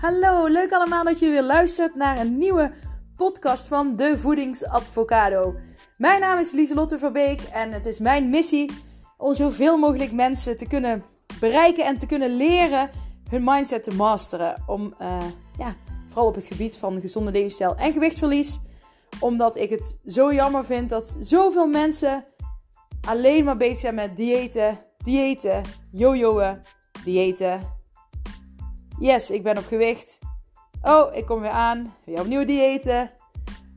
hallo. Leuk allemaal dat je weer luistert naar een nieuwe podcast van De Voedingsadvocado. Mijn naam is Lieselotte Verbeek en het is mijn missie om zoveel mogelijk mensen te kunnen bereiken en te kunnen leren hun mindset te masteren. Om, uh, ja, vooral op het gebied van gezonde levensstijl en gewichtsverlies. Omdat ik het zo jammer vind dat zoveel mensen alleen maar bezig zijn met diëten, diëten, jojoen, diëten Yes, ik ben op gewicht. Oh, ik kom weer aan. Weer opnieuw diëten.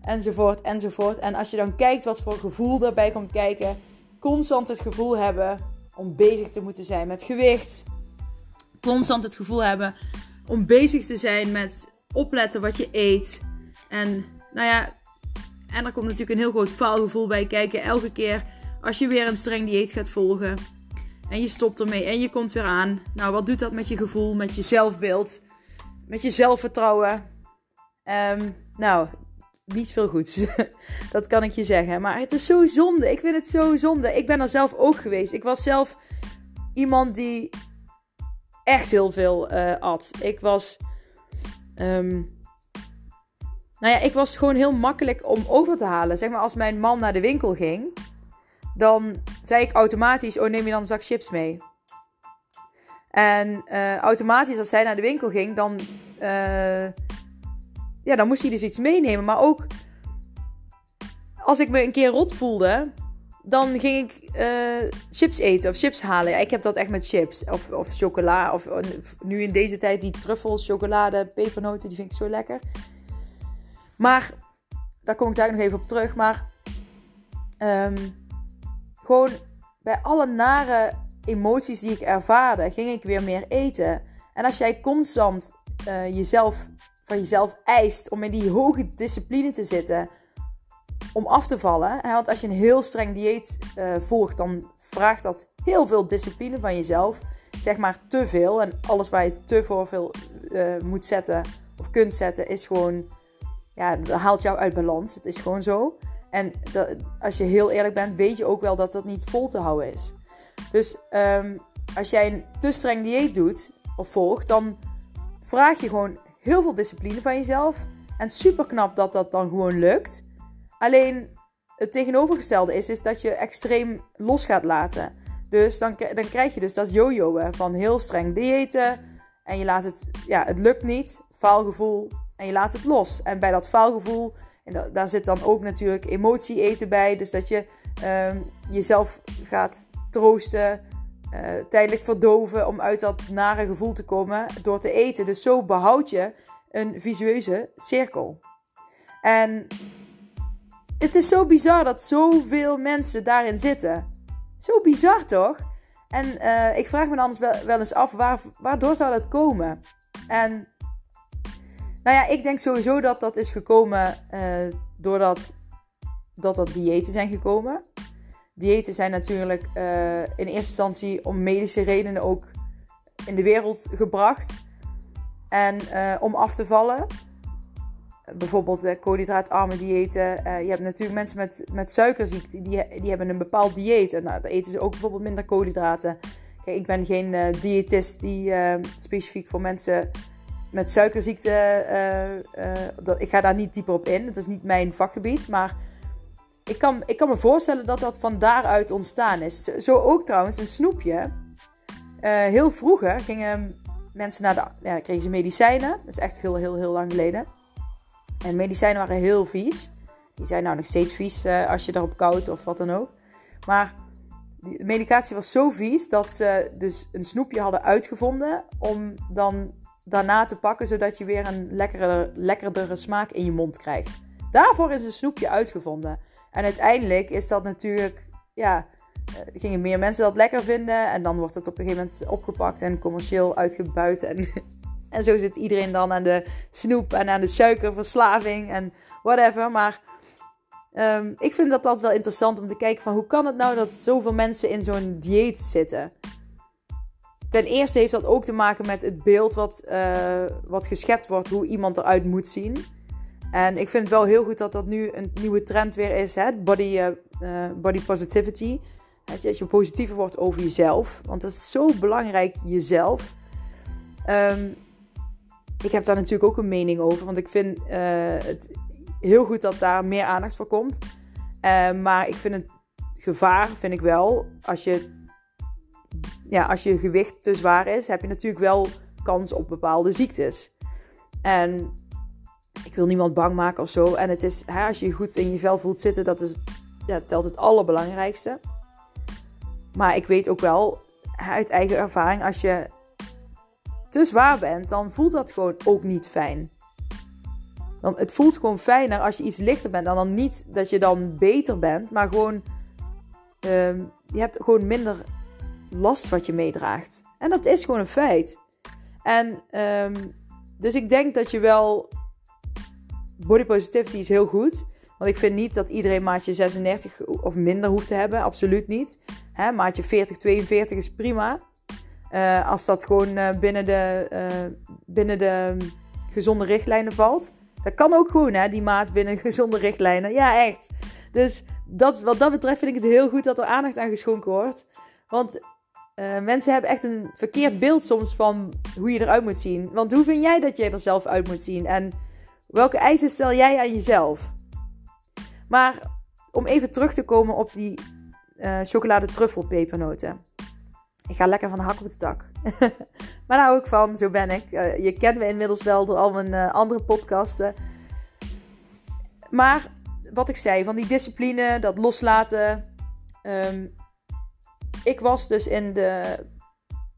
Enzovoort, enzovoort. En als je dan kijkt wat voor gevoel daarbij komt kijken. Constant het gevoel hebben om bezig te moeten zijn met gewicht. Constant het gevoel hebben om bezig te zijn met opletten wat je eet. En nou ja, en er komt natuurlijk een heel groot faalgevoel bij kijken. Elke keer als je weer een streng dieet gaat volgen. En je stopt ermee en je komt weer aan. Nou, wat doet dat met je gevoel, met je zelfbeeld, met je zelfvertrouwen? Um, nou, niet veel goeds. dat kan ik je zeggen. Maar het is zo zonde. Ik vind het zo zonde. Ik ben er zelf ook geweest. Ik was zelf iemand die echt heel veel uh, at. Ik was. Um, nou ja, ik was gewoon heel makkelijk om over te halen. Zeg maar als mijn man naar de winkel ging dan zei ik automatisch: Oh, neem je dan een zak chips mee? En uh, automatisch, als zij naar de winkel ging, dan, uh, ja, dan moest hij dus iets meenemen. Maar ook als ik me een keer rot voelde, dan ging ik uh, chips eten of chips halen. Ja, ik heb dat echt met chips of, of chocola. Of, nu in deze tijd die truffels, chocolade, pepernoten, die vind ik zo lekker. Maar daar kom ik daar nog even op terug. Maar um, gewoon bij alle nare emoties die ik ervaarde, ging ik weer meer eten. En als jij constant uh, jezelf van jezelf eist om in die hoge discipline te zitten om af te vallen. Hè, want als je een heel streng dieet uh, volgt, dan vraagt dat heel veel discipline van jezelf. Zeg maar te veel. En alles waar je te voor veel uh, moet zetten of kunt zetten, is gewoon. Ja, dat haalt jou uit balans. Het is gewoon zo. En dat, als je heel eerlijk bent, weet je ook wel dat dat niet vol te houden is. Dus um, als jij een te streng dieet doet of volgt, dan vraag je gewoon heel veel discipline van jezelf. En super knap dat dat dan gewoon lukt. Alleen het tegenovergestelde is, is dat je extreem los gaat laten. Dus dan, dan krijg je dus dat jojoen van heel streng diëten. En je laat het, ja, het lukt niet, faalgevoel. En je laat het los. En bij dat faalgevoel en daar zit dan ook natuurlijk emotie eten bij. Dus dat je um, jezelf gaat troosten, uh, tijdelijk verdoven om uit dat nare gevoel te komen door te eten. Dus zo behoud je een visueuze cirkel. En het is zo bizar dat zoveel mensen daarin zitten. Zo bizar toch? En uh, ik vraag me dan wel, wel eens af, waar, waardoor zou dat komen? En nou ja, ik denk sowieso dat dat is gekomen uh, doordat dat, dat diëten zijn gekomen. Diëten zijn natuurlijk uh, in eerste instantie om medische redenen ook in de wereld gebracht. En uh, om af te vallen. Bijvoorbeeld koolhydraatarme diëten. je hebt natuurlijk mensen met, met suikerziekte, die, die hebben een bepaald dieet. En nou, eten ze ook bijvoorbeeld minder koolhydraten. Kijk, ik ben geen diëtist die specifiek voor mensen met suikerziekte, uh, dat, ik ga daar niet dieper op in. Het is niet mijn vakgebied. Maar ik kan, ik kan me voorstellen dat dat van daaruit ontstaan is. Zo ook trouwens een snoepje. Uh, heel vroeger gingen mensen naar de... Ja, kregen ze medicijnen. Dat is echt heel, heel, heel lang geleden. En medicijnen waren heel vies. Die zijn nou nog steeds vies als je daarop koudt of wat dan ook. Maar de medicatie was zo vies dat ze dus een snoepje hadden uitgevonden om dan daarna te pakken, zodat je weer een lekkere, lekkerdere smaak in je mond krijgt. Daarvoor is een snoepje uitgevonden. En uiteindelijk is dat natuurlijk, ja, eh, gingen meer mensen dat lekker vinden. En dan wordt het op een gegeven moment opgepakt en commercieel uitgebuit. En, en zo zit iedereen dan aan de snoep en aan de suikerverslaving en whatever. Maar um, ik vind dat dat wel interessant om te kijken van hoe kan het nou dat zoveel mensen in zo'n dieet zitten. Ten eerste heeft dat ook te maken met het beeld wat, uh, wat geschept wordt, hoe iemand eruit moet zien. En ik vind het wel heel goed dat dat nu een nieuwe trend weer is, hè? Body, uh, body positivity. Dat je positiever wordt over jezelf. Want dat is zo belangrijk, jezelf. Um, ik heb daar natuurlijk ook een mening over. Want ik vind het heel goed dat daar meer aandacht voor komt. Maar ik vind het gevaar, vind ik wel, als je, ja, als je gewicht te zwaar is, heb je natuurlijk wel kans op bepaalde ziektes. En ik wil niemand bang maken of zo. En het is, hè, als je je goed in je vel voelt zitten, dat is, ja, telt het allerbelangrijkste. Maar ik weet ook wel uit eigen ervaring, als je te zwaar bent, dan voelt dat gewoon ook niet fijn. Want het voelt gewoon fijner als je iets lichter bent. Dan, dan niet dat je dan beter bent, maar gewoon. Ehm, je hebt gewoon minder last wat je meedraagt. En dat is gewoon een feit. En um, dus ik denk dat je wel. Body positivity is heel goed. Want ik vind niet dat iedereen maatje 36 of minder hoeft te hebben. Absoluut niet. Maatje 40, 42 is prima. Uh, als dat gewoon uh, binnen, de, uh, binnen de gezonde richtlijnen valt. Dat kan ook gewoon, hè, die maat binnen gezonde richtlijnen. Ja, echt. Dus dat, wat dat betreft vind ik het heel goed dat er aandacht aan geschonken wordt. Want mensen hebben echt een verkeerd beeld soms van hoe je eruit moet zien. Want hoe vind jij dat je er zelf uit moet zien? En welke eisen stel jij aan jezelf? Maar om even terug te komen op die uh, chocolade truffel pepernoten. Ik ga lekker van de hak op de tak. maar daar hou ik van, zo ben ik. Uh, je kent me inmiddels wel door al mijn andere podcasten. Maar wat ik zei, van die discipline, dat loslaten. Um, ik was dus in de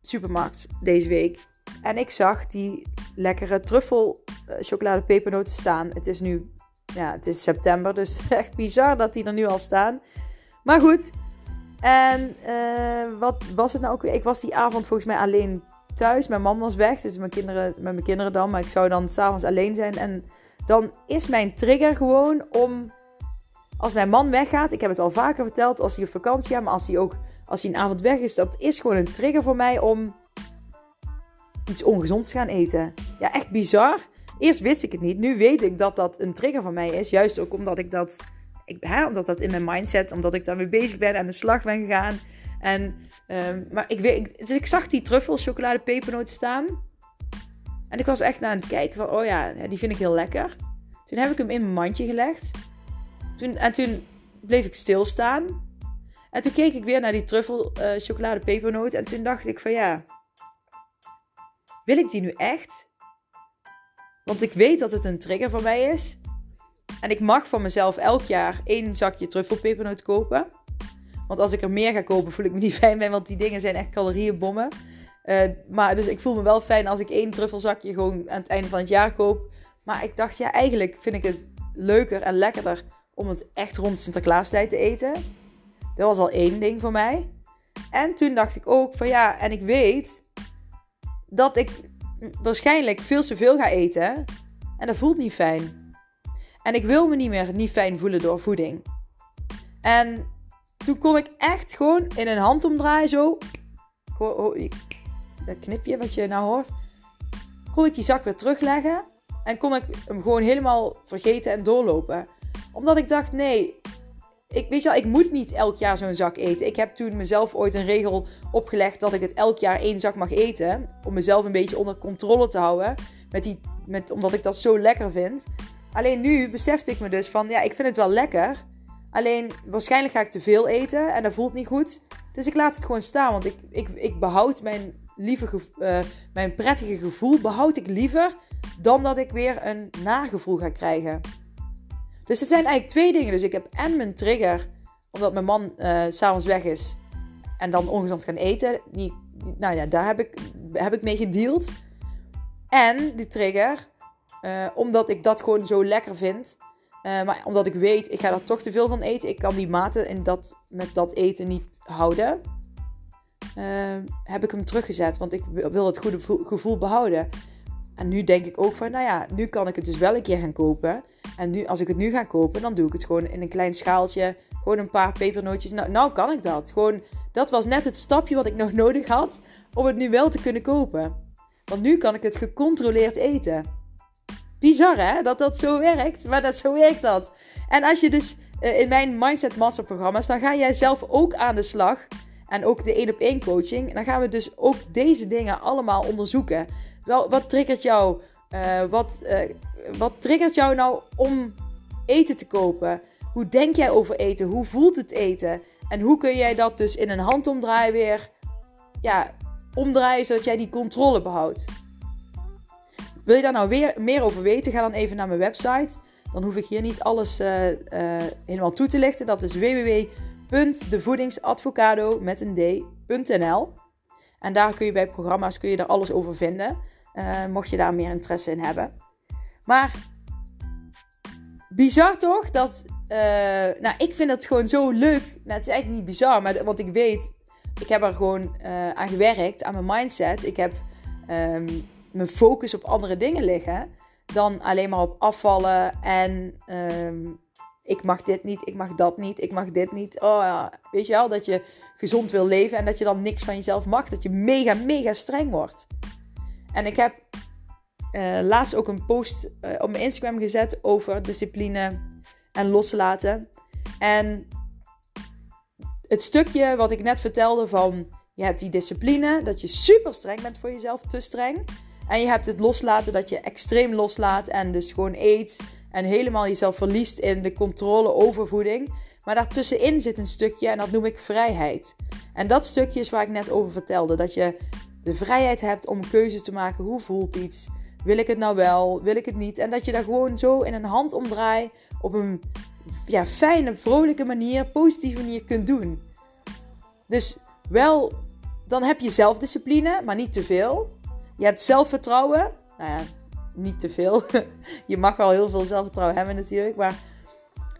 supermarkt deze week. En ik zag die lekkere truffel chocolade pepernoten staan. Het is nu ja, het is september, dus echt bizar dat die er nu al staan. Maar goed. En uh, wat was het nou ook weer? Ik was die avond volgens mij alleen thuis. Mijn man was weg, dus mijn kinderen, met mijn kinderen dan. Maar ik zou dan s'avonds alleen zijn. En dan is mijn trigger gewoon om... Als mijn man weggaat, ik heb het al vaker verteld, als hij op vakantie gaat, maar als hij ook als hij een avond weg is, dat is gewoon een trigger voor mij om iets ongezonds te gaan eten. Ja, echt bizar. Eerst wist ik het niet. Nu weet ik dat dat een trigger van mij is. Juist ook omdat ik dat, ik, hè, omdat dat in mijn mindset, omdat ik daarmee bezig ben en aan de slag ben gegaan. En, um, maar ik, weet, dus ik zag die truffel chocolade pepernoten staan. En ik was echt naar het kijken van, oh ja, die vind ik heel lekker. Toen heb ik hem in mijn mandje gelegd. Toen, en toen bleef ik stilstaan. En toen keek ik weer naar die truffel uh, chocolade pepernoten. En toen dacht ik van ja, wil ik die nu echt? Want ik weet dat het een trigger voor mij is. En ik mag van mezelf elk jaar één zakje truffelpepernoot kopen. Want als ik er meer ga kopen, voel ik me niet fijn bij, want die dingen zijn echt calorieënbommen. Uh, maar dus ik voel me wel fijn als ik één truffelzakje gewoon aan het einde van het jaar koop. Maar ik dacht, ja, eigenlijk vind ik het leuker en lekkerder om het echt rond Sinterklaastijd te eten. Dat was al één ding voor mij. En toen dacht ik ook van ja, en ik weet dat ik waarschijnlijk veel te veel ga eten. En dat voelt niet fijn. En ik wil me niet meer niet fijn voelen door voeding. En toen kon ik echt gewoon in een handomdraai zo. Dat knipje wat je nou hoort. Kon ik die zak weer terugleggen. En kon ik hem gewoon helemaal vergeten en doorlopen. Omdat ik dacht, nee, ik, weet je wel, ik moet niet elk jaar zo'n zak eten. Ik heb toen mezelf ooit een regel opgelegd dat ik het elk jaar één zak mag eten. Om mezelf een beetje onder controle te houden. Met die, met, omdat ik dat zo lekker vind. Alleen nu besefte ik me dus van, ja, ik vind het wel lekker. Alleen waarschijnlijk ga ik te veel eten en dat voelt niet goed. Dus ik laat het gewoon staan. Want ik, ik, ik behoud mijn, lieve, uh, mijn prettige gevoel behoud ik liever dan dat ik weer een nagevoel ga krijgen. Dus er zijn eigenlijk twee dingen. Dus ik heb en mijn trigger, omdat mijn man uh, s'avonds weg is en dan ongezond gaan eten. Die, nou ja, daar heb ik, heb ik mee gedeeld. En die trigger, uh, omdat ik dat gewoon zo lekker vind. Uh, maar omdat ik weet, ik ga er toch te veel van eten. Ik kan die maten in dat, met dat eten niet houden. heb ik hem teruggezet. Want ik wil het goede gevoel behouden. En nu denk ik ook van, nou ja, nu kan ik het dus wel een keer gaan kopen. En nu, als ik het nu ga kopen, dan doe ik het gewoon in een klein schaaltje. Gewoon een paar pepernootjes. Nou, nou kan ik dat. Gewoon, dat was net het stapje wat ik nog nodig had om het nu wel te kunnen kopen. Want nu kan ik het gecontroleerd eten. Bizar hè, dat dat zo werkt. Maar dat, zo werkt dat. En als je dus uh, in mijn Mindset Master programma's, dan ga jij zelf ook aan de slag. En ook de één op één coaching. Dan gaan we dus ook deze dingen allemaal onderzoeken. Wel, wat triggert jou Uh, wat, uh, wat triggert jou nou om eten te kopen? Hoe denk jij over eten? Hoe voelt het eten? En hoe kun jij dat dus in een handomdraai weer ja, omdraaien zodat jij die controle behoudt? Wil je daar nou weer meer over weten? Ga dan even naar mijn website. Dan hoef ik hier niet alles uh, helemaal toe te lichten. Dat is www.devoedingsadvocado met een d.nl. En daar kun je bij programma's kun je daar alles over vinden. Uh, mocht je daar meer interesse in hebben. Maar bizar toch dat. Uh, nou, ik vind het gewoon zo leuk. Nou, het is eigenlijk niet bizar, maar want ik weet. Ik heb er gewoon uh, aan gewerkt, aan mijn mindset. Ik heb um, mijn focus op andere dingen liggen. Dan alleen maar op afvallen en um, ik mag dit niet, ik mag dat niet, ik mag dit niet. Oh weet je wel, dat je gezond wil leven en dat je dan niks van jezelf mag. Dat je mega, mega streng wordt. En ik heb uh, laatst ook een post uh, op mijn Instagram gezet over discipline en loslaten. En het stukje wat ik net vertelde van je hebt die discipline, dat je super streng bent voor jezelf, te streng. En je hebt het loslaten, dat je extreem loslaat en dus gewoon eet en helemaal jezelf verliest in de controle over voeding. Maar daartussenin zit een stukje en dat noem ik vrijheid. En dat stukje is waar ik net over vertelde. Dat je de vrijheid hebt om keuze te maken. Hoe voelt iets? Wil ik het nou wel? Wil ik het niet? En dat je daar gewoon zo in een handomdraai op een ja, fijne, vrolijke manier, positieve manier kunt doen. Dus wel, dan heb je zelfdiscipline, maar niet te veel. Je hebt zelfvertrouwen. Nou ja, niet te veel. je mag wel heel veel zelfvertrouwen hebben natuurlijk. Maar...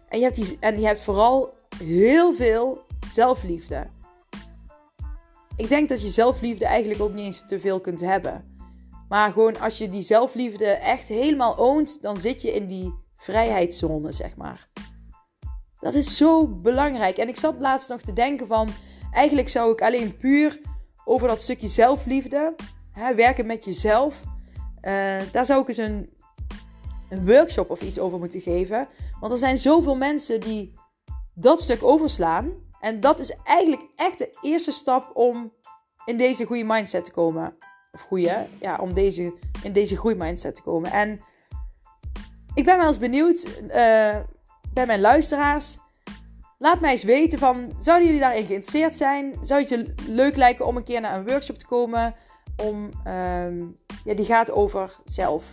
En, je hebt die... en je hebt vooral heel veel zelfliefde. Ik denk dat je zelfliefde eigenlijk ook niet eens te veel kunt hebben. Maar gewoon als je die zelfliefde echt helemaal oont, dan zit je in die vrijheidszone, zeg maar. Dat is zo belangrijk. En ik zat laatst nog te denken van, eigenlijk zou ik alleen puur over dat stukje zelfliefde, hè, werken met jezelf, uh, daar zou ik eens een, een workshop of iets over moeten geven. Want er zijn zoveel mensen die dat stuk overslaan. En dat is eigenlijk echt de eerste stap om in deze goede mindset te komen. Of goede, ja, om deze, in deze groeimindset te komen. En ik ben wel eens benieuwd uh, bij mijn luisteraars. Laat mij eens weten van, zouden jullie daarin geïnteresseerd zijn? Zou het je leuk lijken om een keer naar een workshop te komen? Om, um, ja, die gaat over zelf.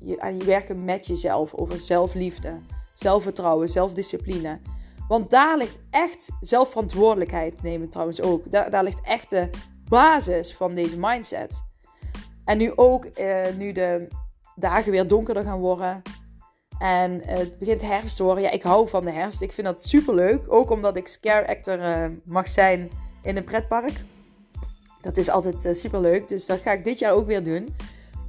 Je, aan je werken met jezelf. Over zelfliefde, zelfvertrouwen, zelfdiscipline. Want daar ligt echt zelfverantwoordelijkheid nemen trouwens ook. Daar, daar ligt echt de basis van deze mindset. En nu ook, uh, nu de dagen weer donkerder gaan worden. En het begint herfst te worden. Ja, ik hou van de herfst. Ik vind dat super leuk. Ook omdat ik scare actor uh, mag zijn in een pretpark. Dat is altijd super leuk. Dus dat ga ik dit jaar ook weer doen.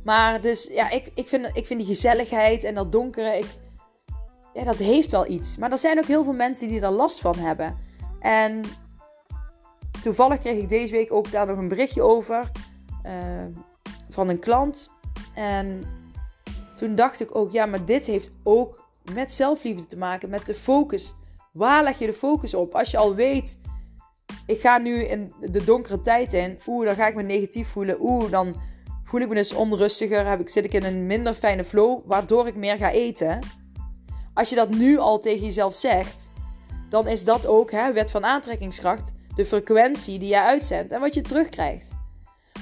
Maar dus ja, ik, ik, vind, ik vind die gezelligheid en dat donkere. Ja, dat heeft wel iets. Maar er zijn ook heel veel mensen die daar last van hebben. En toevallig kreeg ik deze week ook daar nog een berichtje over. Uh, van een klant. En toen dacht ik ook, ja, maar dit heeft ook met zelfliefde te maken, met de focus. Waar leg je de focus op? Als je al weet, ik ga nu in de donkere tijd in, oeh, dan ga ik me negatief voelen, oeh, dan voel ik me dus onrustiger, heb ik, zit ik in een minder fijne flow, waardoor ik meer ga eten. Als je dat nu al tegen jezelf zegt, dan is dat ook, hè, wet van aantrekkingskracht, de frequentie die jij uitzendt en wat je terugkrijgt.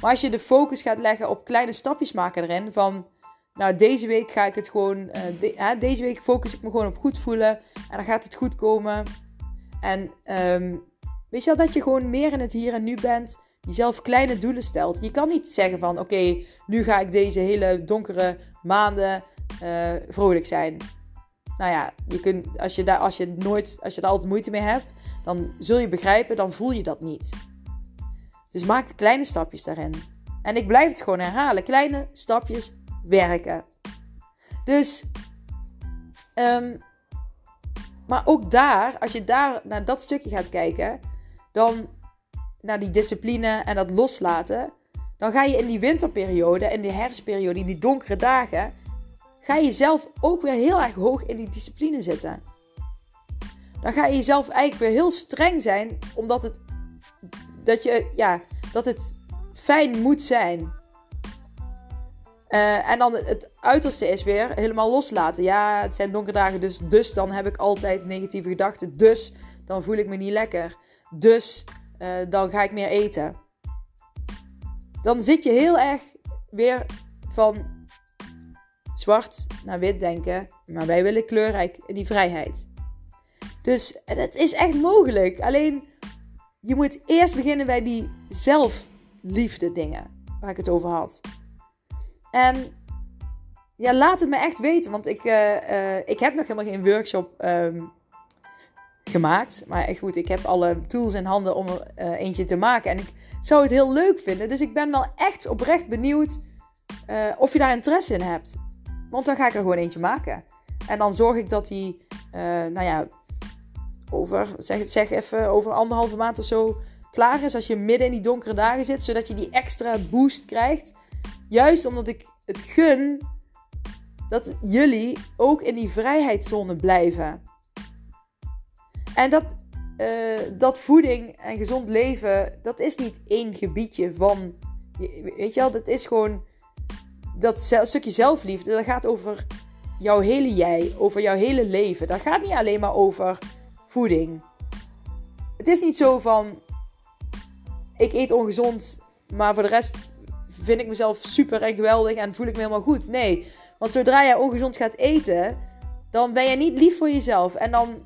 Maar als je de focus gaat leggen op kleine stapjes maken erin, van nou deze week ga ik het gewoon, uh, deze week focus ik me gewoon op goed voelen en dan gaat het goed komen. En um, weet je wel, dat je gewoon meer in het hier en nu bent, jezelf kleine doelen stelt. Je kan niet zeggen van oké, nu ga ik deze hele donkere maanden uh, vrolijk zijn. Nou ja, je kunt, als, je daar, als, je nooit, als je daar altijd moeite mee hebt, dan zul je begrijpen, dan voel je dat niet. Dus maak kleine stapjes daarin. En ik blijf het gewoon herhalen. Kleine stapjes werken. Dus, um, maar ook daar, als je daar naar dat stukje gaat kijken, dan naar die discipline en dat loslaten, dan ga je in die winterperiode, in die herfstperiode, in die donkere dagen, ga je zelf ook weer heel erg hoog in die discipline zitten. Dan ga je jezelf eigenlijk weer heel streng zijn, omdat het dat, je, ja, dat het fijn moet zijn. Uh, en dan het uiterste is weer helemaal loslaten. Ja, het zijn donkere dagen, dus, dus dan heb ik altijd negatieve gedachten. Dus dan voel ik me niet lekker. Dus uh, dan ga ik meer eten. Dan zit je heel erg weer van zwart naar wit denken. Maar wij willen kleurrijk die vrijheid. Dus het is echt mogelijk. Alleen je moet eerst beginnen bij die zelfliefde dingen waar ik het over had. En ja, laat het me echt weten. Want ik, uh, ik heb nog helemaal geen workshop um, gemaakt. Maar echt goed, ik heb alle tools in handen om er uh, eentje te maken. En ik zou het heel leuk vinden. Dus ik ben wel echt oprecht benieuwd of je daar interesse in hebt. Want dan ga ik er gewoon eentje maken. En dan zorg ik dat die, nou ja, over, zeg, zeg even, over anderhalve maand of zo klaar is. Als je midden in die donkere dagen zit. Zodat je die extra boost krijgt. Juist omdat ik het gun dat jullie ook in die vrijheidszone blijven. En dat, uh, dat voeding en gezond leven, dat is niet één gebiedje van. Weet je wel, dat is gewoon. Dat stukje zelfliefde, dat gaat over jouw hele jij, over jouw hele leven. Dat gaat niet alleen maar over voeding. Het is niet zo van. Ik eet ongezond, maar voor de rest vind ik mezelf super en geweldig en voel ik me helemaal goed. Nee, want zodra jij ongezond gaat eten, dan ben je niet lief voor jezelf. En dan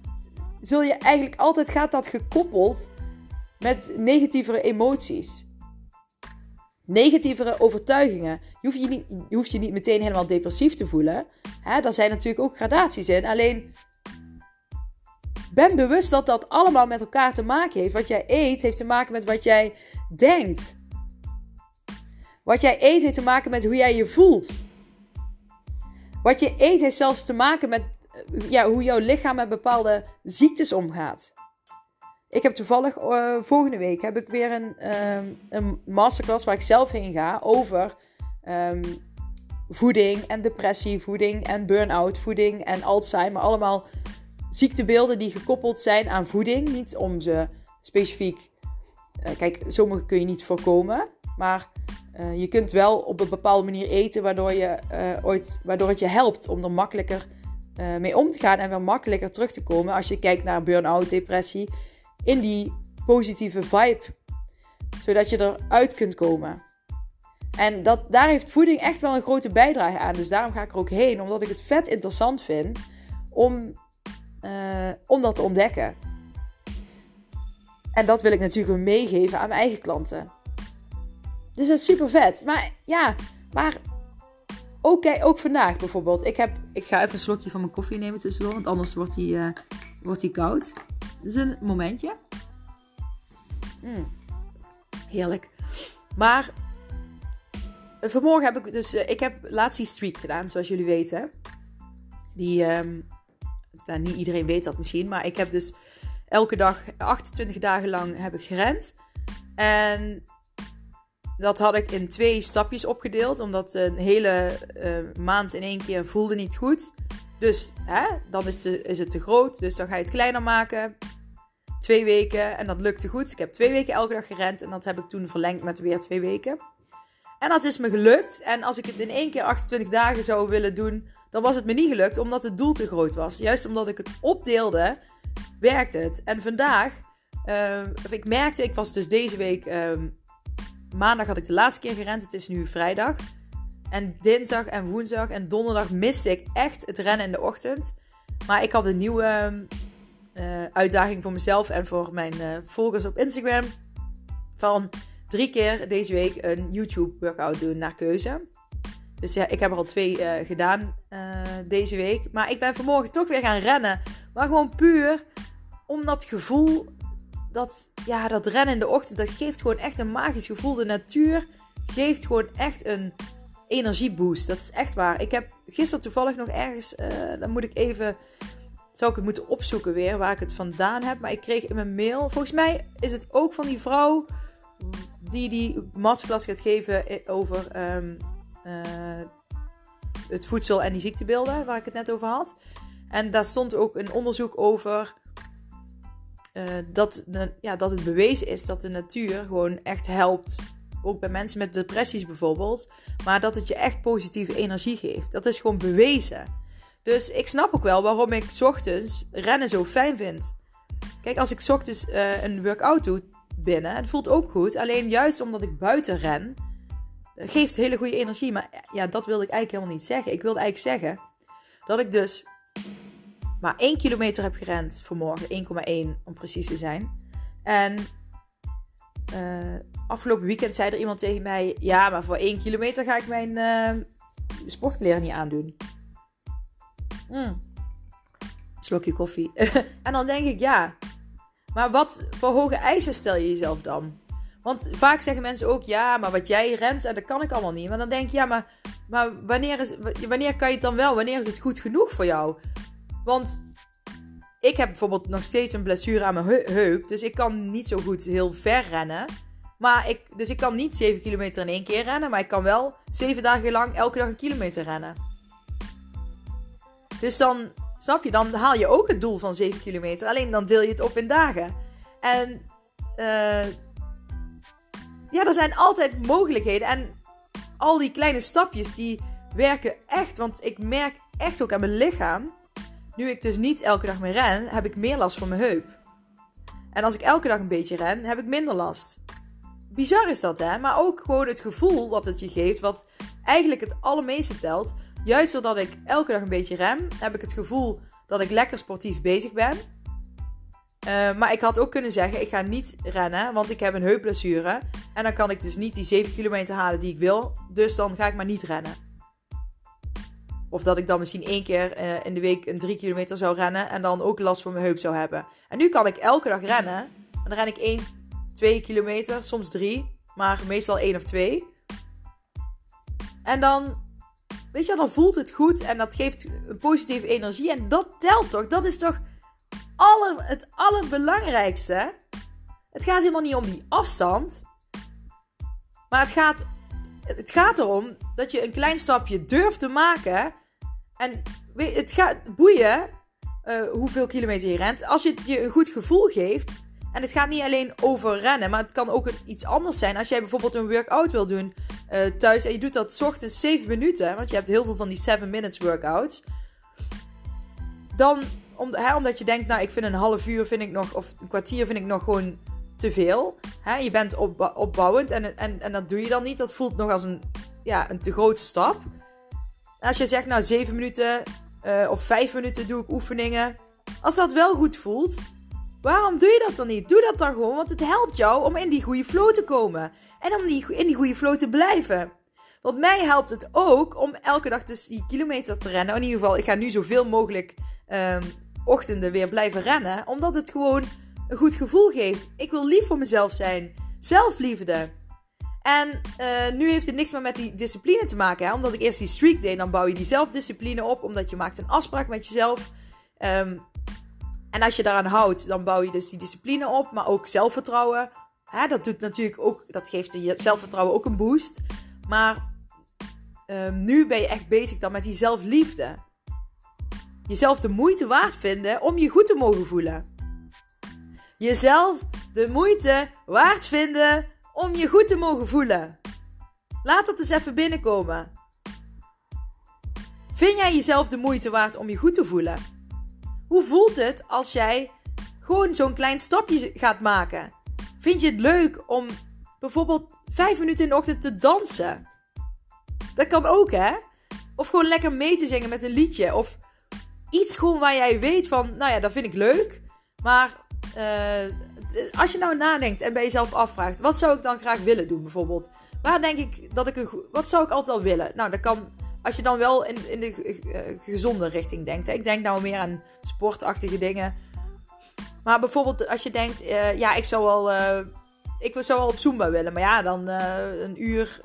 zul je eigenlijk altijd gaat dat gekoppeld met negatievere emoties. Negatievere overtuigingen. Je hoeft je niet, je hoeft je niet meteen helemaal depressief te voelen. Hè, daar zijn natuurlijk ook gradaties in. Alleen ben bewust dat dat allemaal met elkaar te maken heeft. Wat jij eet heeft te maken met wat jij denkt. Wat jij eet heeft te maken met hoe jij je voelt. Wat je eet heeft zelfs te maken met eh, ja, hoe jouw lichaam met bepaalde ziektes omgaat. Ik heb toevallig uh, volgende week heb ik weer een, uh, een masterclass waar ik zelf heen ga over um, voeding en depressie, voeding en burn-out, voeding en Alzheimer. Allemaal ziektebeelden die gekoppeld zijn aan voeding. Niet om ze specifiek. Uh, kijk, sommige kun je niet voorkomen. Maar uh, je kunt wel op een bepaalde manier eten waardoor, je, ooit, waardoor het je helpt om er makkelijker mee om te gaan en weer makkelijker terug te komen als je kijkt naar burn-out, depressie, in die positieve vibe. Zodat je eruit kunt komen. En dat, daar heeft voeding echt wel een grote bijdrage aan. Dus daarom ga ik er ook heen, omdat ik het vet interessant vind om, om dat te ontdekken. En dat wil ik natuurlijk meegeven aan mijn eigen klanten. Dus dat is super vet. Maar ja, maar ook, ook vandaag bijvoorbeeld. Ik, heb, ik ga even een slokje van mijn koffie nemen tussendoor, want anders wordt hij uh, wordt die koud. Dus een momentje. Mm. Heerlijk. Maar vanmorgen heb ik dus, uh, ik heb laatst die streak gedaan, zoals jullie weten. Die, um, nou, niet iedereen weet dat misschien, maar ik heb dus elke dag 28 dagen lang heb ik gerend. En dat had ik in twee stapjes opgedeeld, omdat een hele uh, maand in één keer voelde niet goed. Dus hè, dan is, is het te groot, dus dan ga je het kleiner maken. Twee weken en dat lukte goed. Ik heb twee weken elke dag gerend en dat heb ik toen verlengd met weer twee weken. En dat is me gelukt. En als ik het in één keer 28 dagen zou willen doen, dan was het me niet gelukt omdat het doel te groot was. Juist omdat ik het opdeelde, werkte het. En vandaag, uh, ik merkte, ik was dus deze week uh, maandag had ik de laatste keer gerend. Het is nu vrijdag. En dinsdag en woensdag en donderdag miste ik echt het rennen in de ochtend. Maar ik had een nieuwe uh, uitdaging voor mezelf en voor mijn uh, volgers op Instagram. Van drie keer deze week een YouTube workout doen naar keuze. Dus ja, ik heb er al twee uh, gedaan deze week. Maar ik ben vanmorgen toch weer gaan rennen. Maar gewoon puur om dat gevoel dat, ja, dat rennen in de ochtend, dat geeft gewoon echt een magisch gevoel. De natuur geeft gewoon echt een energieboost. Dat is echt waar. Ik heb gisteren toevallig nog ergens, dan moet ik even, zou ik het moeten opzoeken weer, waar ik het vandaan heb. Maar ik kreeg in mijn mail, volgens mij is het ook van die vrouw die die masterclass gaat geven over um, uh, het voedsel en die ziektebeelden, waar ik het net over had. En daar stond ook een onderzoek over uh, dat, ja, dat het bewezen is dat de natuur gewoon echt helpt ook bij mensen met depressies bijvoorbeeld. Maar dat het je echt positieve energie geeft. Dat is gewoon bewezen. Dus ik snap ook wel waarom ik ochtends rennen zo fijn vind. Kijk, als ik ochtends uh, een workout doe binnen, het voelt ook goed. Alleen juist omdat ik buiten ren, geeft hele goede energie. Maar ja, dat wilde ik eigenlijk helemaal niet zeggen. Ik wilde eigenlijk zeggen dat ik dus maar 1 kilometer heb gerend vanmorgen. 1,1 om precies te zijn. En afgelopen weekend zei er iemand tegen mij: Ja, maar voor 1 kilometer ga ik mijn uh, sportkleren niet aandoen. Mm. Slokje koffie. en dan denk ik: Ja, maar wat voor hoge eisen stel je jezelf dan? Want vaak zeggen mensen ook: Ja, maar wat jij rent, en dat kan ik allemaal niet. Maar dan denk ik: Ja, maar, maar wanneer, is, wanneer kan je het dan wel? Wanneer is het goed genoeg voor jou? Want ik heb bijvoorbeeld nog steeds een blessure aan mijn heup. Dus ik kan niet zo goed heel ver rennen. Maar ik, dus ik kan niet 7 kilometer in één keer rennen. Maar ik kan wel 7 dagen lang elke dag een kilometer rennen. Dus dan, snap je, dan haal je ook het doel van 7 kilometer. Alleen dan deel je het op in dagen. En uh, ja, er zijn altijd mogelijkheden. En al die kleine stapjes die werken echt. Want ik merk echt ook aan mijn lichaam nu ik dus niet elke dag meer ren, heb ik meer last van mijn heup. En als ik elke dag een beetje ren, heb ik minder last. Bizar is dat, hè? Maar ook gewoon het gevoel wat het je geeft, wat eigenlijk het allermeeste telt. Juist doordat ik elke dag een beetje ren, heb ik het gevoel dat ik lekker sportief bezig ben. Uh, maar ik had ook kunnen zeggen, ik ga niet rennen, want ik heb een heupblessure. En dan kan ik dus niet die 7 kilometer halen die ik wil. Dus dan ga ik maar niet rennen. Of dat ik dan misschien één keer eh, in de week een drie kilometer zou rennen en dan ook last van mijn heup zou hebben. En nu kan ik elke dag rennen. En dan ren ik één, twee kilometer, soms drie, maar meestal één of twee. En dan, weet je, dan voelt het goed en dat geeft positieve energie. En dat telt toch? Dat is toch aller, het allerbelangrijkste. Het gaat helemaal niet om die afstand. Maar het gaat het gaat erom dat je een klein stapje durft te maken. En het gaat boeien uh, hoeveel kilometer je rent. Als je je een goed gevoel geeft. En het gaat niet alleen over rennen, maar het kan ook iets anders zijn. Als jij bijvoorbeeld een workout wil doen uh, thuis en je doet dat ochtends 7 minuten, want je hebt heel veel van die 7 minutes workouts. Dan, om, hè, omdat je denkt, nou ik vind een half uur vind ik nog, of een kwartier vind ik nog gewoon te veel. Hè? Je bent op, opbouwend en, en, en dat doe je dan niet. Dat voelt nog als een, ja, een te grote stap. Als je zegt, nou, zeven minuten uh, of vijf minuten doe ik oefeningen. Als dat wel goed voelt, waarom doe je dat dan niet? Doe dat dan gewoon, want het helpt jou om in die goede flow te komen. En om die, in die goede flow te blijven. Want mij helpt het ook om elke dag dus die kilometer te rennen. In ieder geval, ik ga nu zoveel mogelijk um, ochtenden weer blijven rennen. Omdat het gewoon een goed gevoel geeft. Ik wil lief voor mezelf zijn. Zelfliefde. En uh, nu heeft het niks meer met die discipline te maken. Hè? Omdat ik eerst die streak deed, dan bouw je die zelfdiscipline op. Omdat je maakt een afspraak met jezelf. Um, en als je daaraan houdt, dan bouw je dus die discipline op. Maar ook zelfvertrouwen. Hè? Dat doet natuurlijk ook, dat geeft je zelfvertrouwen ook een boost. Maar um, nu ben je echt bezig dan met die zelfliefde. Jezelf de moeite waard vinden om je goed te mogen voelen jezelf de moeite waard vinden om je goed te mogen voelen. Laat dat eens even binnenkomen. Vind jij jezelf de moeite waard om je goed te voelen? Hoe voelt het als jij gewoon zo'n klein stapje gaat maken? Vind je het leuk om bijvoorbeeld vijf minuten in de ochtend te dansen? Dat kan ook, hè? Of gewoon lekker mee te zingen met een liedje. Of iets gewoon waar jij weet van, nou ja, dat vind ik leuk. Maar uh, als je nou nadenkt en bij jezelf afvraagt, wat zou ik dan graag willen doen bijvoorbeeld? Waar denk ik dat ik een. Wat zou ik altijd al willen? Nou, dat kan. Als je dan wel in, in de uh, gezonde richting denkt. Hè? Ik denk nou meer aan sportachtige dingen. Maar bijvoorbeeld als je denkt, uh, ja, ik zou wel. ik zou wel op Zumba willen. Maar ja, dan een uur.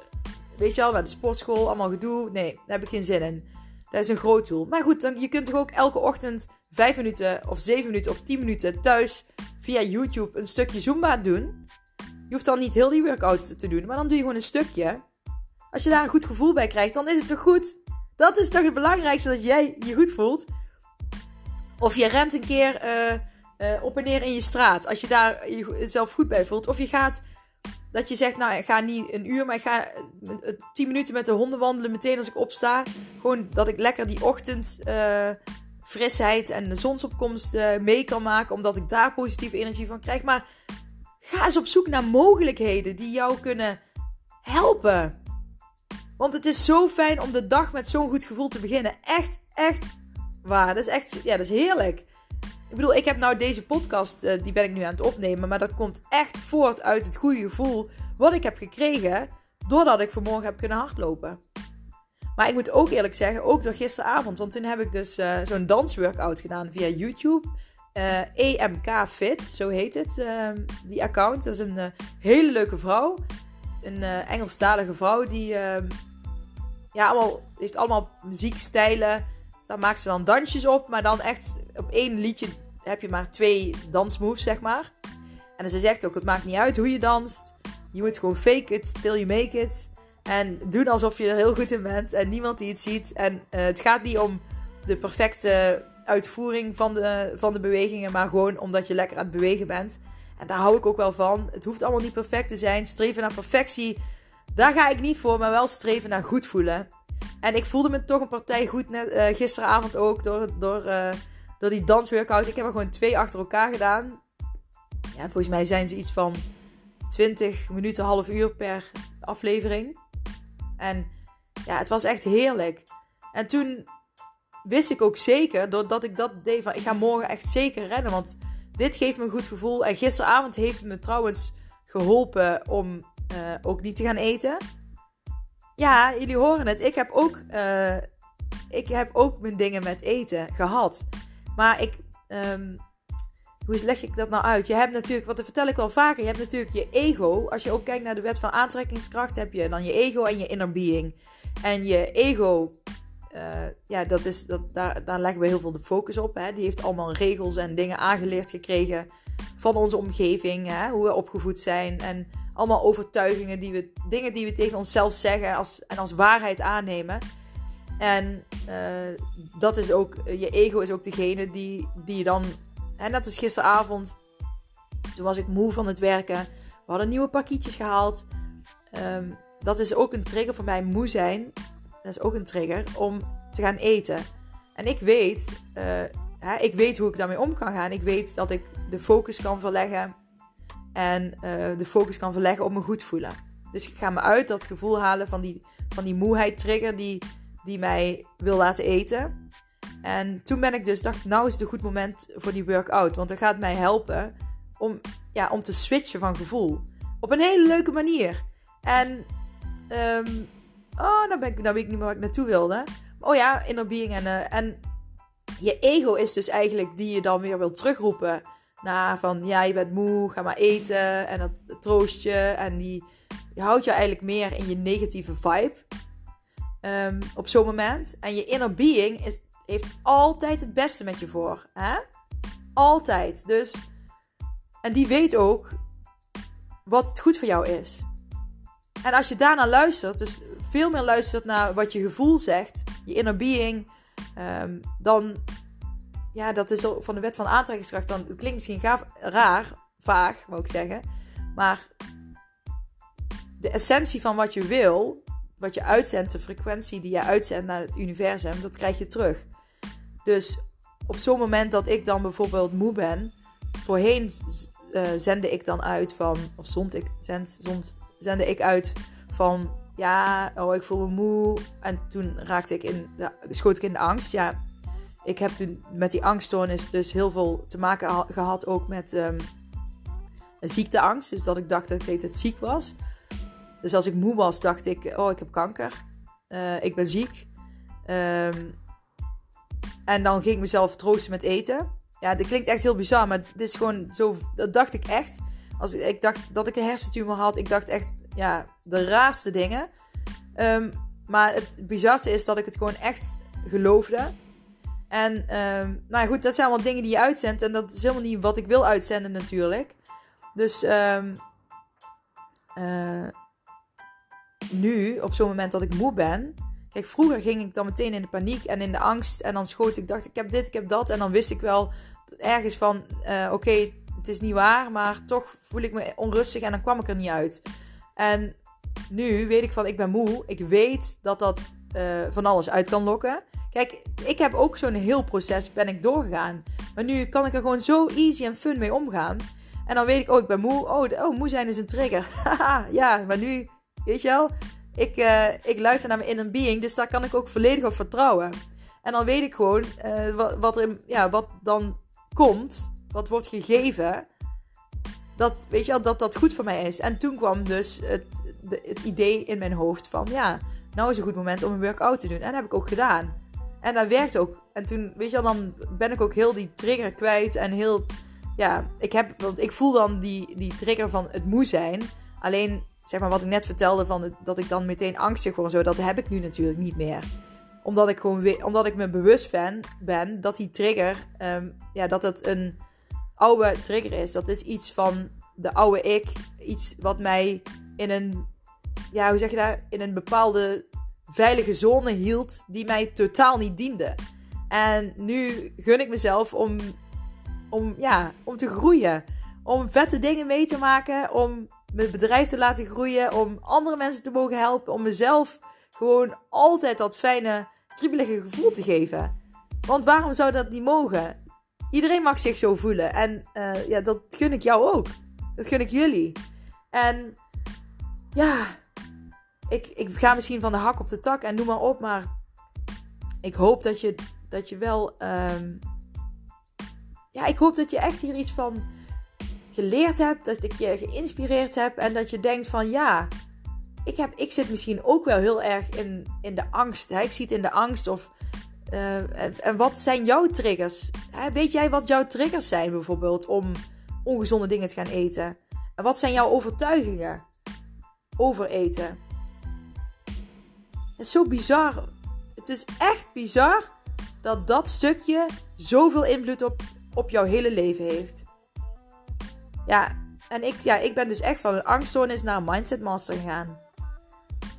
Weet je al, naar de sportschool, allemaal gedoe. Nee, daar heb ik geen zin in. Dat is een groot doel. Maar goed, dan, je kunt toch ook elke ochtend 5 minuten of 7 minuten of 10 minuten thuis via YouTube een stukje Zumba doen. Je hoeft dan niet heel die workout te doen, maar dan doe je gewoon een stukje. Als je daar een goed gevoel bij krijgt, dan is het toch goed? Dat is toch het belangrijkste dat jij je goed voelt. Of je rent een keer uh, uh, op en neer in je straat. Als je daar jezelf goed bij voelt. Of je gaat Dat je zegt, nou, ik ga niet een uur, maar ik ga tien minuten met de honden wandelen meteen als ik opsta. Gewoon dat ik lekker die ochtend frisheid en de zonsopkomst mee kan maken. Omdat ik daar positieve energie van krijg. Maar ga eens op zoek naar mogelijkheden die jou kunnen helpen. Want het is zo fijn om de dag met zo'n goed gevoel te beginnen. Echt, echt waar. Dat is echt, ja, dat is heerlijk. Ik bedoel, ik heb nou deze podcast, uh, die ben ik nu aan het opnemen. Maar dat komt echt voort uit het goede gevoel wat ik heb gekregen. Doordat ik vanmorgen heb kunnen hardlopen. Maar ik moet ook eerlijk zeggen, ook door gisteravond. Want toen heb ik dus uh, zo'n dansworkout gedaan via YouTube. Uh, eh, EMK Fit, zo heet het, die account. Dat is een hele leuke vrouw. Een Engelstalige vrouw die ehm, ja, allemaal, heeft allemaal muziekstijlen. Daar maakt ze dan dansjes op. Maar dan echt op één liedje heb je maar twee dansmoves, zeg maar. En ze zegt ook, het maakt niet uit hoe je danst. Je moet gewoon fake it till you make it. En doen alsof je er heel goed in bent. En niemand die het ziet. En uh, het gaat niet om de perfecte uitvoering van de, van de bewegingen. Maar gewoon omdat je lekker aan het bewegen bent. En daar hou ik ook wel van. Het hoeft allemaal niet perfect te zijn. Streven naar perfectie. Daar ga ik niet voor. Maar wel streven naar goed voelen. En ik voelde me toch een partij goed net, uh, gisteravond ook. Door, door, uh, door die dansworkout. Ik heb er gewoon twee achter elkaar gedaan. Ja, volgens mij zijn ze iets van 20 minuten, half uur per aflevering. En ja, het was echt heerlijk. En toen wist ik ook zeker, doordat ik dat deed, van ik ga morgen echt zeker rennen. Want dit geeft me een goed gevoel. En gisteravond heeft het me trouwens geholpen om uh, ook niet te gaan eten. Ja, jullie horen het. Ik heb ook, uh, ik heb ook mijn dingen met eten gehad. Maar ik, um, hoe leg ik dat nou uit? Je hebt natuurlijk, wat vertel ik wel vaker, je hebt natuurlijk je ego. Als je ook kijkt naar de wet van aantrekkingskracht, heb je dan je ego en je inner being. En je ego, uh, ja, dat is, dat, daar, daar leggen we heel veel de focus op. Hè? Die heeft allemaal regels en dingen aangeleerd gekregen van onze omgeving, hè? hoe we opgevoed zijn. En allemaal overtuigingen, die we, dingen die we tegen onszelf zeggen als, en als waarheid aannemen. En uh, dat is ook, je ego is ook degene die, die dan en net als gisteravond. Toen was ik moe van het werken. We hadden nieuwe pakketjes gehaald. Um, dat is ook een trigger voor mij. Moe zijn. Dat is ook een trigger om te gaan eten. En ik weet, uh, hè, ik weet hoe ik daarmee om kan gaan. Ik weet dat ik de focus kan verleggen. En uh, de focus kan verleggen op me goed voelen. Dus ik ga me uit dat gevoel halen van die, van die moeheid trigger die, die mij wil laten eten. En toen ben ik dus dacht, nou is het een goed moment voor die workout. Want dat gaat mij helpen om, ja, om te switchen van gevoel. Op een hele leuke manier. En, um, oh, nou, ben ik, nou weet ik niet meer waar ik naartoe wilde. Oh ja, inner being. En, uh, en je ego is dus eigenlijk die je dan weer wil terugroepen. Naar van, ja, je bent moe, ga maar eten. En dat troost je. En die, houdt je eigenlijk meer in je negatieve vibe. Um, op zo'n moment. En je inner being is heeft altijd het beste met je voor. Hè? Altijd. Dus, en die weet ook wat het goed voor jou is. En als je daarna luistert, dus veel meer luistert naar wat je gevoel zegt, je inner being, um, dan, ja, dat is van de wet van aantrekkingskracht, dan het klinkt misschien gaaf, raar, vaag, moet ik zeggen, maar de essentie van wat je wil, wat je uitzendt, de frequentie die je uitzendt naar het universum, dat krijg je terug. Dus op zo'n moment dat ik dan bijvoorbeeld moe ben, voorheen uh, zende ik dan uit van, of zond ik, zend, zond, zende ik uit van, ja, oh, ik voel me moe. En toen raakte ik in, de, schoot ik in de angst. Ja, ik heb toen met die angststoornis dus heel veel te maken gehad ook met um, een ziekteangst. Dus dat ik dacht dat ik het ziek was. Dus als ik moe was, dacht ik, oh, ik heb kanker. Uh, ik ben ziek. Um, en dan ging ik mezelf troosten met eten. Ja, dat klinkt echt heel bizar, maar dit is gewoon zo. Dat dacht ik echt. Als ik, dacht dat ik een hersentumor had. Ik dacht echt, ja, de raarste dingen. Um, maar het bizarste is dat ik het gewoon echt geloofde. En um, nou ja, goed, dat zijn allemaal dingen die je uitzendt. En dat is helemaal niet wat ik wil uitzenden natuurlijk. Dus um, uh, nu, op zo'n moment dat ik moe ben, Kijk, vroeger ging ik dan meteen in de paniek en in de angst. En dan schoot ik, dacht ik heb dit, ik heb dat. En dan wist ik wel ergens van, uh, oké, het is niet waar, maar toch voel ik me onrustig en dan kwam ik er niet uit. En nu weet ik van, ik ben moe. Ik weet dat dat uh, van alles uit kan lokken. Kijk, ik heb ook zo'n heel proces ben ik doorgegaan. Maar nu kan ik er gewoon zo easy en fun mee omgaan. En dan weet ik, oh, ik ben moe. Oh, oh moe zijn is een trigger. ja, maar nu, weet je wel, ik, uh, ik luister naar mijn inner being, dus daar kan ik ook volledig op vertrouwen. En dan weet ik gewoon uh, wat, wat, er, ja, wat dan komt, wat wordt gegeven, dat, weet je wel, dat dat goed voor mij is. En toen kwam dus het, het idee in mijn hoofd van, ja, nou is een goed moment om een workout te doen. En dat heb ik ook gedaan. En dat werkt ook. En toen, weet je wel, dan ben ik ook heel die trigger kwijt en heel, ja, ik heb, want ik voel dan die, die trigger van het moe zijn. Alleen, zeg maar, wat ik net vertelde van dat ik dan meteen angstig word zo, dat heb ik nu natuurlijk niet meer omdat ik gewoon omdat ik me bewust ben, ben dat die trigger, um, ja, dat het een oude trigger is. Dat is iets van de oude ik. Iets wat mij in een, ja, hoe zeg je dat? In een bepaalde veilige zone hield die mij totaal niet diende. En nu gun ik mezelf om, om, ja, om te groeien. Om vette dingen mee te maken. Om mijn bedrijf te laten groeien. Om andere mensen te mogen helpen. Om mezelf gewoon altijd dat fijne, kriebelige gevoel te geven. Want waarom zou dat niet mogen? Iedereen mag zich zo voelen. En uh, ja, dat gun ik jou ook. Dat gun ik jullie. En ja, ik, ik ga misschien van de hak op de tak en noem maar op. Maar ik hoop dat je, dat je wel. Um, ja, ik hoop dat je echt hier iets van geleerd hebt. Dat ik je geïnspireerd heb. En dat je denkt van ja ik, heb, ik zit misschien ook wel heel erg in, in de angst. Hè? Ik zie in de angst. Of, uh, en wat zijn jouw triggers? Weet jij wat jouw triggers zijn bijvoorbeeld om ongezonde dingen te gaan eten? En wat zijn jouw overtuigingen over eten? Het is zo bizar. Het is echt bizar dat dat stukje zoveel invloed op, op jouw hele leven heeft. Ja, en ik, ja, ik ben dus echt van een angststoornis naar een mindset master gegaan.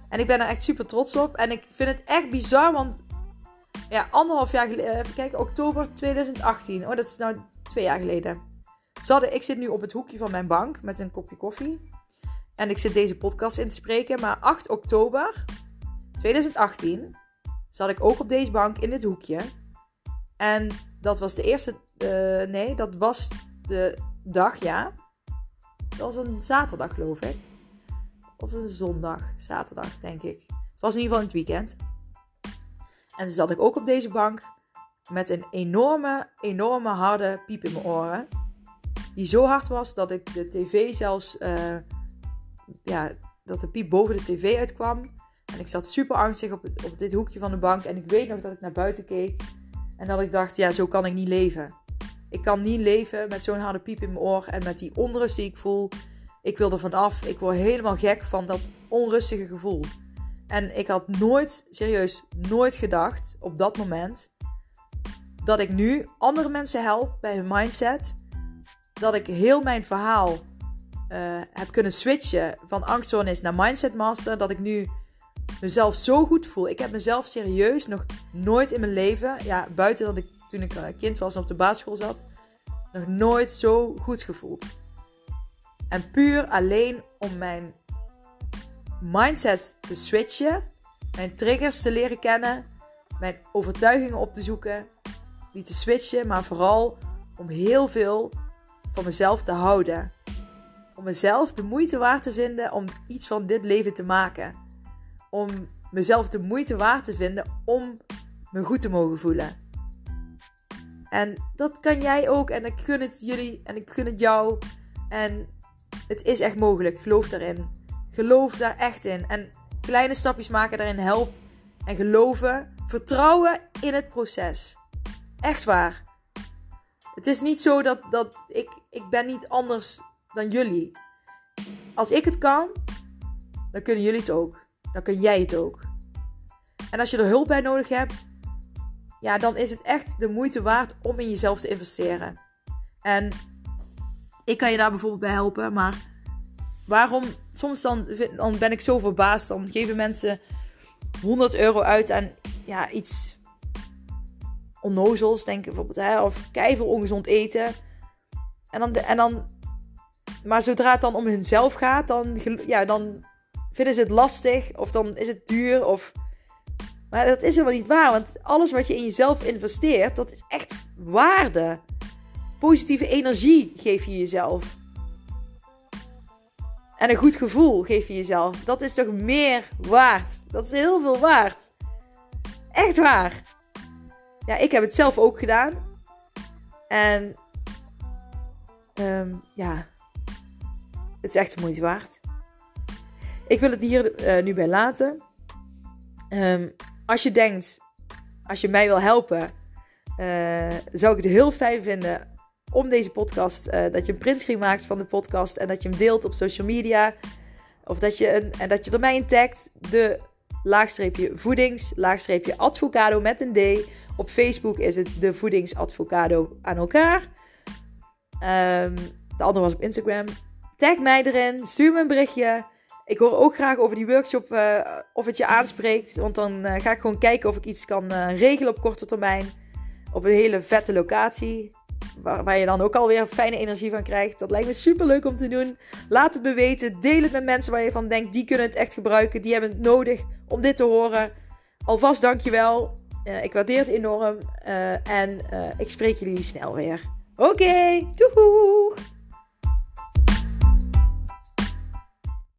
En ik ben er echt super trots op. En ik vind het echt bizar, want ja, anderhalf jaar geleden, eh, even kijken, oktober 2018. Oh, dat is nou twee jaar geleden. Ik zit nu op het hoekje van mijn bank met een kopje koffie. En ik zit deze podcast in te spreken. Maar 8 oktober 2018 zat ik ook op deze bank in dit hoekje. En dat was de eerste. Uh, nee, dat was de dag, ja. Dat was een zaterdag, geloof ik. Of een zondag, zaterdag, denk ik. Het was in ieder geval in het weekend. En zat ik ook op deze bank met een enorme, enorme harde piep in mijn oren. Die zo hard was dat ik de tv zelfs, uh, ja, dat de piep boven de tv uitkwam. En ik zat super angstig op, op dit hoekje van de bank. En ik weet nog dat ik naar buiten keek. En dat ik dacht, ja, zo kan ik niet leven. Ik kan niet leven met zo'n harde piep in mijn oor. En met die onrust die ik voel. Ik wil er vanaf. Ik word helemaal gek van dat onrustige gevoel. En ik had nooit, serieus, nooit gedacht op dat moment dat ik nu andere mensen help bij hun mindset. Dat ik heel mijn verhaal uh, heb kunnen switchen van angststoornis naar mindset master. Dat ik nu mezelf zo goed voel. Ik heb mezelf serieus nog nooit in mijn leven, ja, buiten dat ik toen ik kind was en op de basisschool zat, nog nooit zo goed gevoeld. En puur alleen om mijn mindset te switchen, mijn triggers te leren kennen, mijn overtuigingen op te zoeken, die te switchen, maar vooral om heel veel van mezelf te houden. Om mezelf de moeite waard te vinden om iets van dit leven te maken. Om mezelf de moeite waard te vinden om me goed te mogen voelen. En dat kan jij ook. En ik gun het jullie en ik gun het jou. En het is echt mogelijk. Geloof daarin. Geloof daar echt in. En kleine stapjes maken daarin helpt. En geloven, vertrouwen in het proces. Echt waar. Het is niet zo dat, dat ik, ik ben niet anders dan jullie. Als ik het kan, dan kunnen jullie het ook. Dan kun jij het ook. En als je er hulp bij nodig hebt, ja, dan is het echt de moeite waard om in jezelf te investeren. En ik kan je daar bijvoorbeeld bij helpen, maar waarom? Soms dan, dan ben ik zo verbaasd. Dan geven mensen 100 euro uit aan ja, iets onnozels. Denk bijvoorbeeld, hè, of keihard ongezond eten. En dan, en dan, maar zodra het dan om hunzelf gaat, dan, ja, dan vinden ze het lastig. Of dan is het duur. Of... Maar dat is helemaal niet waar. Want alles wat je in jezelf investeert, dat is echt waarde. Positieve energie geef je jezelf. En een goed gevoel geef je jezelf. Dat is toch meer waard. Dat is heel veel waard. Echt waar. Ja, ik heb het zelf ook gedaan. En um, ja, het is echt de moeite waard. Ik wil het hier uh, nu bij laten. Um, als je denkt, als je mij wil helpen, uh, zou ik het heel fijn vinden om deze podcast, uh, dat je een printscreen maakt van de podcast en dat je hem deelt op social media. Of dat je, een, en dat je er mij in tagt, de laagstreepje voedings, laagstreepje advocado met een D. Op Facebook is het de voedingsadvocado aan elkaar. Um, de andere was op Instagram. Tag mij erin, stuur me een berichtje. Ik hoor ook graag over die workshop uh, of het je aanspreekt. Want dan uh, ga ik gewoon kijken of ik iets kan regelen op korte termijn. Op een hele vette locatie. Waar, je dan ook alweer fijne energie van krijgt. Dat lijkt me super leuk om te doen. Laat het me weten. Deel het met mensen waar je van denkt. Die kunnen het echt gebruiken. Die hebben het nodig om dit te horen. Alvast dankjewel. ik waardeer het enorm. en ik spreek jullie snel weer. Oké, okay, doeg!